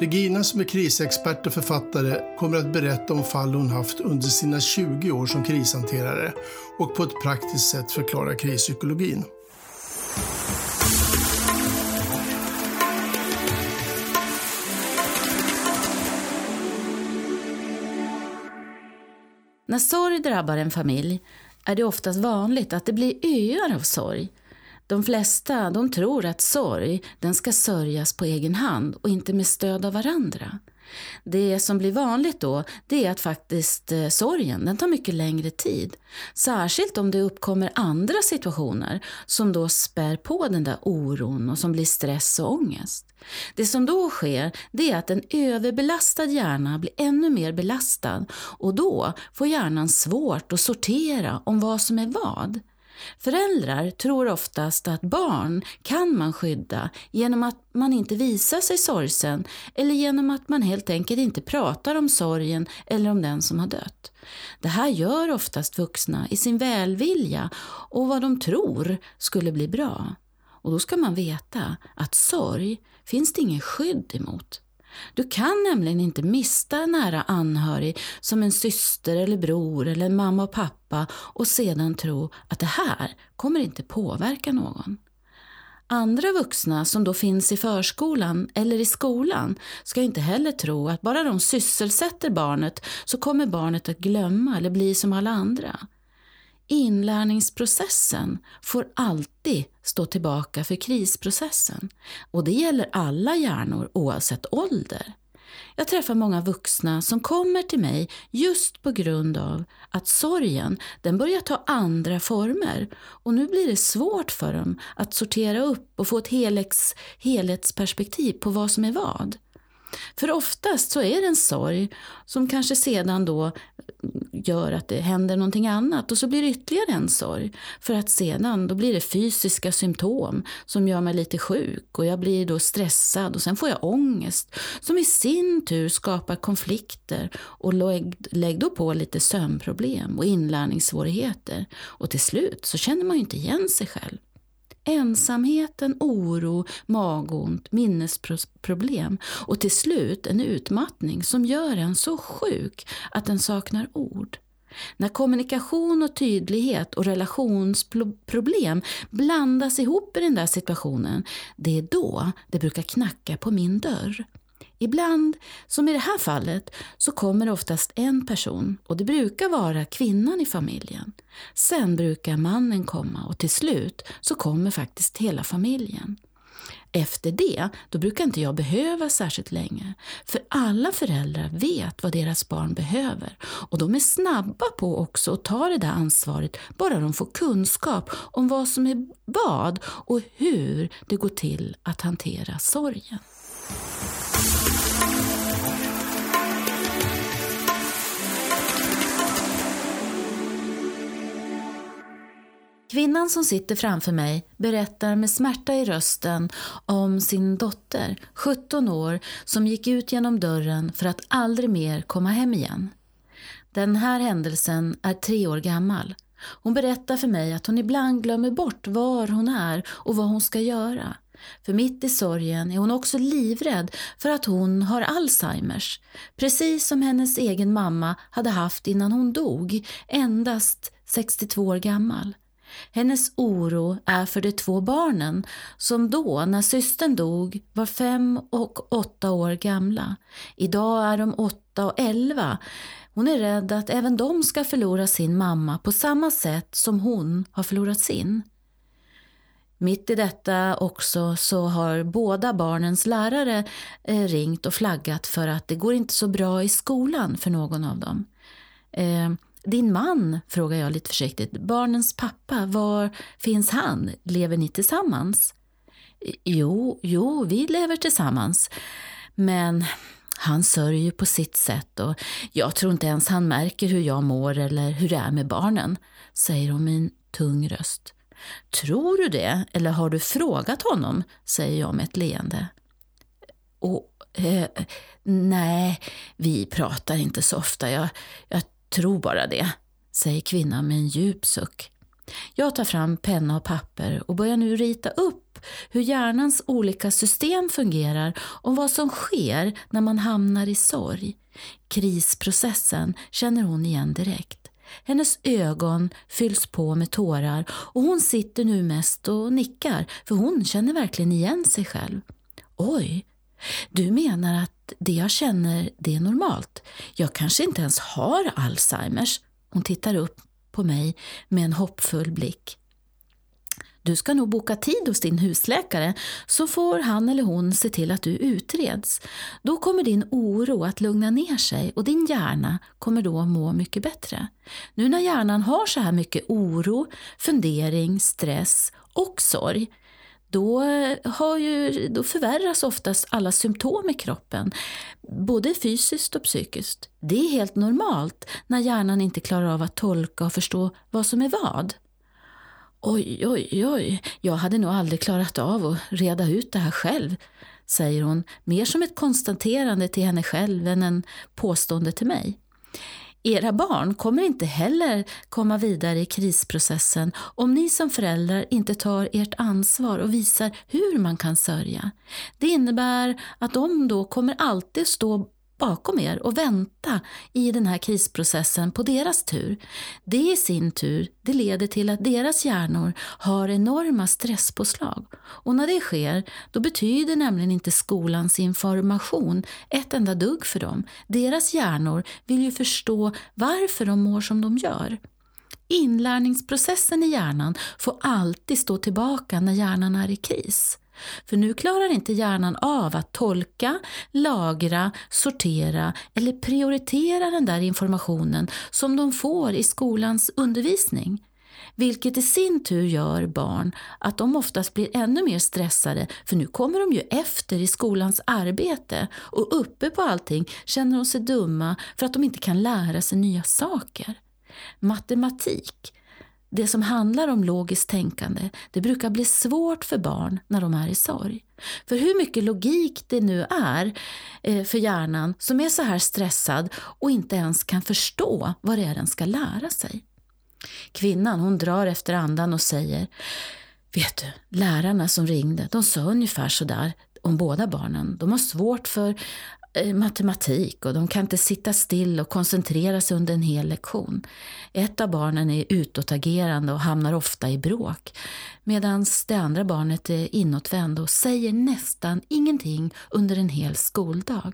Regina som är krisexpert och författare kommer att berätta om fall hon haft under sina 20 år som krishanterare och på ett praktiskt sätt förklara krispsykologin. När sorg drabbar en familj är det oftast vanligt att det blir öar av sorg. De flesta de tror att sorg den ska sörjas på egen hand och inte med stöd av varandra. Det som blir vanligt då det är att faktiskt eh, sorgen den tar mycket längre tid. Särskilt om det uppkommer andra situationer som då spär på den där oron och som blir stress och ångest. Det som då sker det är att en överbelastad hjärna blir ännu mer belastad och då får hjärnan svårt att sortera om vad som är vad. Föräldrar tror oftast att barn kan man skydda genom att man inte visar sig sorgsen eller genom att man helt enkelt inte pratar om sorgen eller om den som har dött. Det här gör oftast vuxna i sin välvilja och vad de tror skulle bli bra. Och då ska man veta att sorg finns det ingen skydd emot. Du kan nämligen inte mista en nära anhörig som en syster eller bror eller mamma och pappa och sedan tro att det här kommer inte påverka någon. Andra vuxna som då finns i förskolan eller i skolan ska inte heller tro att bara de sysselsätter barnet så kommer barnet att glömma eller bli som alla andra. Inlärningsprocessen får alltid stå tillbaka för krisprocessen. Och det gäller alla hjärnor oavsett ålder. Jag träffar många vuxna som kommer till mig just på grund av att sorgen den börjar ta andra former och nu blir det svårt för dem att sortera upp och få ett helhets, helhetsperspektiv på vad som är vad. För oftast så är det en sorg som kanske sedan då gör att det händer någonting annat och så blir det ytterligare en sorg. För att sedan då blir det fysiska symptom som gör mig lite sjuk och jag blir då stressad och sen får jag ångest som i sin tur skapar konflikter och lägg, lägg då på lite sömnproblem och inlärningssvårigheter. Och till slut så känner man ju inte igen sig själv. Ensamheten, oro, magont, minnesproblem och till slut en utmattning som gör en så sjuk att den saknar ord. När kommunikation och tydlighet och relationsproblem blandas ihop i den där situationen, det är då det brukar knacka på min dörr. Ibland, som i det här fallet, så kommer oftast en person och det brukar vara kvinnan i familjen. Sen brukar mannen komma och till slut så kommer faktiskt hela familjen. Efter det, då brukar inte jag behöva särskilt länge. För alla föräldrar vet vad deras barn behöver och de är snabba på också att ta det där ansvaret bara de får kunskap om vad som är vad och hur det går till att hantera sorgen. Kvinnan som sitter framför mig berättar med smärta i rösten om sin dotter, 17 år, som gick ut genom dörren för att aldrig mer komma hem igen. Den här händelsen är tre år gammal. Hon berättar för mig att hon ibland glömmer bort var hon är och vad hon ska göra. För mitt i sorgen är hon också livrädd för att hon har Alzheimers, precis som hennes egen mamma hade haft innan hon dog, endast 62 år gammal. Hennes oro är för de två barnen som då, när systern dog, var fem och åtta år gamla. Idag är de åtta och elva. Hon är rädd att även de ska förlora sin mamma på samma sätt som hon har förlorat sin. Mitt i detta också så har båda barnens lärare eh, ringt och flaggat för att det går inte så bra i skolan för någon av dem. Eh, din man, frågar jag lite försiktigt, barnens pappa, var finns han? Lever ni tillsammans? Jo, jo, vi lever tillsammans. Men han sörjer på sitt sätt och jag tror inte ens han märker hur jag mår eller hur det är med barnen, säger hon med en tung röst. Tror du det, eller har du frågat honom? säger jag med ett leende. Och, eh, nej, vi pratar inte så ofta. Jag, jag Tro bara det, säger kvinnan med en djup suck. Jag tar fram penna och papper och börjar nu rita upp hur hjärnans olika system fungerar och vad som sker när man hamnar i sorg. Krisprocessen känner hon igen direkt. Hennes ögon fylls på med tårar och hon sitter nu mest och nickar för hon känner verkligen igen sig själv. Oj, du menar att det jag känner, det är normalt? Jag kanske inte ens har Alzheimers? Hon tittar upp på mig med en hoppfull blick. Du ska nog boka tid hos din husläkare så får han eller hon se till att du utreds. Då kommer din oro att lugna ner sig och din hjärna kommer då må mycket bättre. Nu när hjärnan har så här mycket oro, fundering, stress och sorg då, eh, har ju, då förvärras oftast alla symptom i kroppen, både fysiskt och psykiskt. Det är helt normalt när hjärnan inte klarar av att tolka och förstå vad som är vad. Oj, oj, oj, jag hade nog aldrig klarat av att reda ut det här själv, säger hon, mer som ett konstaterande till henne själv än en påstående till mig. Era barn kommer inte heller komma vidare i krisprocessen om ni som föräldrar inte tar ert ansvar och visar hur man kan sörja. Det innebär att de då kommer alltid stå bakom er och vänta i den här krisprocessen på deras tur. Det i sin tur det leder till att deras hjärnor har enorma stresspåslag. Och när det sker, då betyder nämligen inte skolans information ett enda dugg för dem. Deras hjärnor vill ju förstå varför de mår som de gör. Inlärningsprocessen i hjärnan får alltid stå tillbaka när hjärnan är i kris. För nu klarar inte hjärnan av att tolka, lagra, sortera eller prioritera den där informationen som de får i skolans undervisning. Vilket i sin tur gör barn att de oftast blir ännu mer stressade för nu kommer de ju efter i skolans arbete och uppe på allting känner de sig dumma för att de inte kan lära sig nya saker. Matematik det som handlar om logiskt tänkande, det brukar bli svårt för barn när de är i sorg. För hur mycket logik det nu är eh, för hjärnan som är så här stressad och inte ens kan förstå vad det är den ska lära sig. Kvinnan hon drar efter andan och säger Vet du, lärarna som ringde, de sa ungefär så där om båda barnen. De har svårt för Eh, matematik och de kan inte sitta still och koncentrera sig under en hel lektion. Ett av barnen är utåtagerande och hamnar ofta i bråk medan det andra barnet är inåtvänd och säger nästan ingenting under en hel skoldag.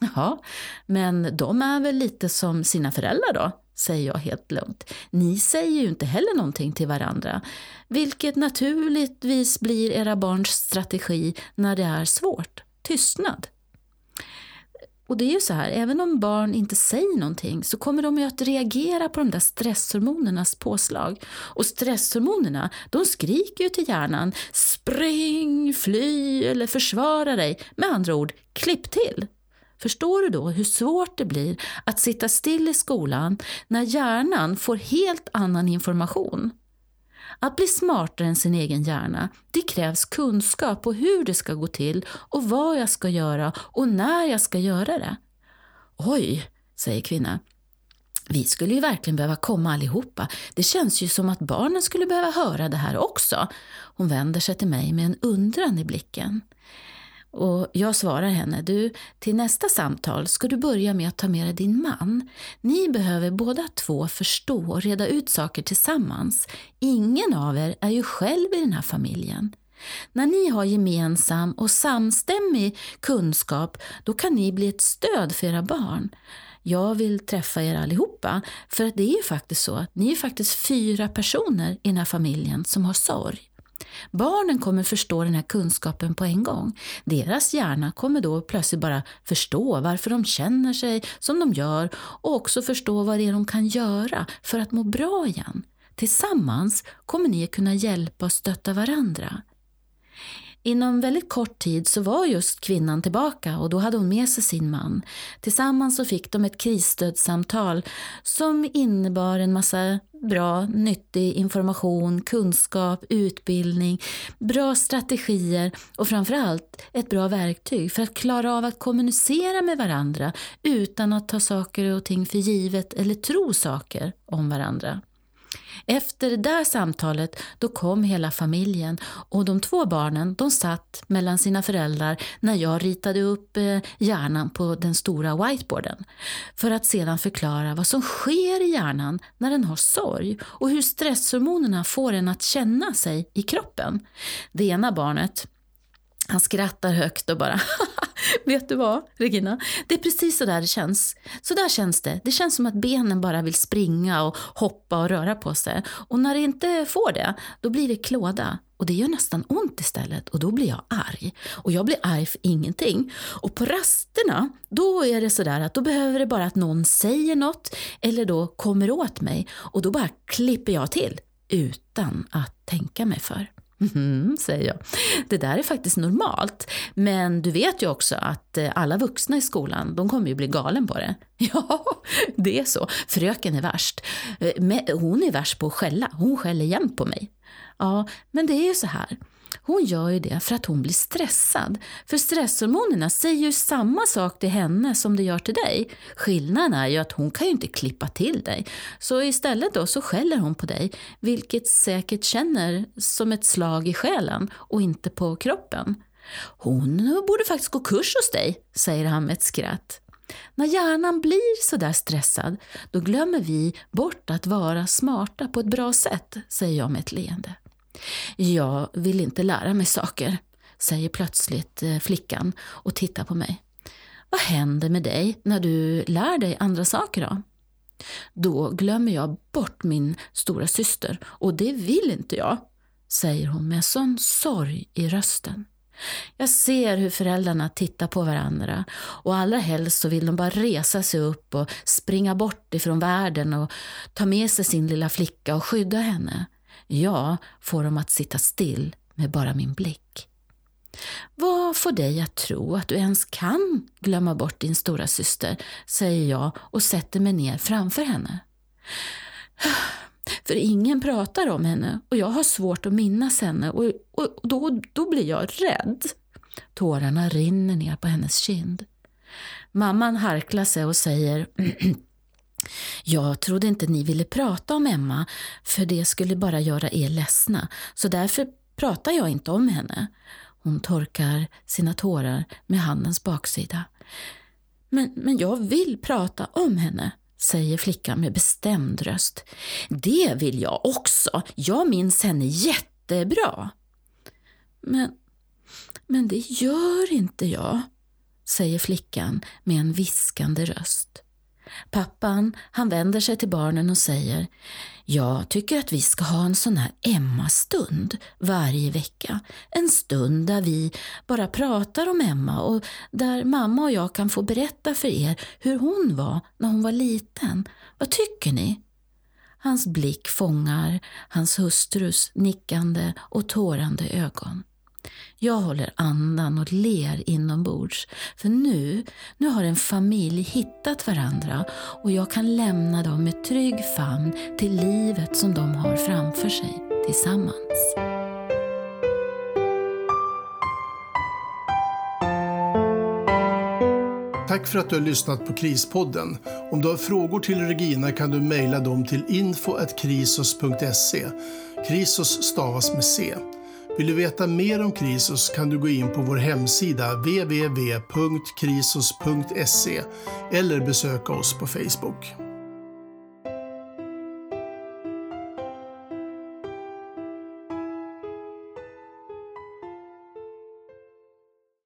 Jaha, men de är väl lite som sina föräldrar då? säger jag helt lugnt. Ni säger ju inte heller någonting till varandra, vilket naturligtvis blir era barns strategi när det är svårt. Tystnad. Och det är ju så här, även om barn inte säger någonting så kommer de ju att reagera på de där stresshormonernas påslag. Och stresshormonerna, de skriker ju till hjärnan spring, fly eller försvara dig. Med andra ord, klipp till. Förstår du då hur svårt det blir att sitta still i skolan när hjärnan får helt annan information? Att bli smartare än sin egen hjärna, det krävs kunskap på hur det ska gå till och vad jag ska göra och när jag ska göra det. Oj, säger kvinnan. Vi skulle ju verkligen behöva komma allihopa. Det känns ju som att barnen skulle behöva höra det här också. Hon vänder sig till mig med en undran i blicken. Och jag svarar henne, du, till nästa samtal ska du börja med att ta med dig din man. Ni behöver båda två förstå och reda ut saker tillsammans. Ingen av er är ju själv i den här familjen. När ni har gemensam och samstämmig kunskap, då kan ni bli ett stöd för era barn. Jag vill träffa er allihopa, för det är ju faktiskt så att ni är faktiskt fyra personer i den här familjen som har sorg. Barnen kommer förstå den här kunskapen på en gång. Deras hjärna kommer då plötsligt bara förstå varför de känner sig som de gör och också förstå vad det är de kan göra för att må bra igen. Tillsammans kommer ni kunna hjälpa och stötta varandra. Inom väldigt kort tid så var just kvinnan tillbaka och då hade hon med sig sin man. Tillsammans så fick de ett krisstödssamtal som innebar en massa bra, nyttig information, kunskap, utbildning, bra strategier och framförallt ett bra verktyg för att klara av att kommunicera med varandra utan att ta saker och ting för givet eller tro saker om varandra. Efter det där samtalet då kom hela familjen och de två barnen de satt mellan sina föräldrar när jag ritade upp eh, hjärnan på den stora whiteboarden för att sedan förklara vad som sker i hjärnan när den har sorg och hur stresshormonerna får en att känna sig i kroppen. Det ena barnet han skrattar högt och bara Vet du vad, Regina? Det är precis så där det känns. Så där känns det. Det känns som att benen bara vill springa och hoppa och röra på sig. Och när det inte får det, då blir det klåda. Och det gör nästan ont istället och då blir jag arg. Och jag blir arg för ingenting. Och på rasterna, då är det sådär att då behöver det bara att någon säger något eller då kommer åt mig och då bara klipper jag till utan att tänka mig för. Mm, säger jag. Det där är faktiskt normalt. Men du vet ju också att eh, alla vuxna i skolan, de kommer ju bli galen på det. Ja, det är så. Fröken är värst. Eh, hon är värst på att skälla. Hon skäller jämt på mig. Ja, men det är ju så här. Hon gör ju det för att hon blir stressad. För stresshormonerna säger ju samma sak till henne som det gör till dig. Skillnaden är ju att hon kan ju inte klippa till dig. Så istället då så skäller hon på dig, vilket säkert känner som ett slag i själen och inte på kroppen. Hon borde faktiskt gå kurs hos dig, säger han med ett skratt. När hjärnan blir sådär stressad, då glömmer vi bort att vara smarta på ett bra sätt, säger jag med ett leende. Jag vill inte lära mig saker, säger plötsligt eh, flickan och tittar på mig. Vad händer med dig när du lär dig andra saker då? Då glömmer jag bort min stora syster och det vill inte jag, säger hon med sån sorg i rösten. Jag ser hur föräldrarna tittar på varandra och allra helst så vill de bara resa sig upp och springa bort ifrån världen och ta med sig sin lilla flicka och skydda henne. Jag får dem att sitta still med bara min blick. Vad får dig att tro att du ens kan glömma bort din stora syster, säger jag och sätter mig ner framför henne. För ingen pratar om henne och jag har svårt att minnas henne och, och då, då blir jag rädd. Tårarna rinner ner på hennes kind. Mamman harklar sig och säger Jag trodde inte ni ville prata om Emma, för det skulle bara göra er ledsna, så därför pratar jag inte om henne. Hon torkar sina tårar med handens baksida. Men, men jag vill prata om henne, säger flickan med bestämd röst. Det vill jag också. Jag minns henne jättebra. Men, men det gör inte jag, säger flickan med en viskande röst. Pappan, han vänder sig till barnen och säger Jag tycker att vi ska ha en sån här Emma-stund varje vecka. En stund där vi bara pratar om Emma och där mamma och jag kan få berätta för er hur hon var när hon var liten. Vad tycker ni? Hans blick fångar hans hustrus nickande och tårande ögon. Jag håller andan och ler inombords. För nu, nu har en familj hittat varandra och jag kan lämna dem med trygg famn till livet som de har framför sig tillsammans. Tack för att du har lyssnat på Krispodden. Om du har frågor till Regina kan du mejla dem till info.krisos.se. Krisos stavas med C. Vill du veta mer om Krisos kan du gå in på vår hemsida www.krisos.se eller besöka oss på Facebook.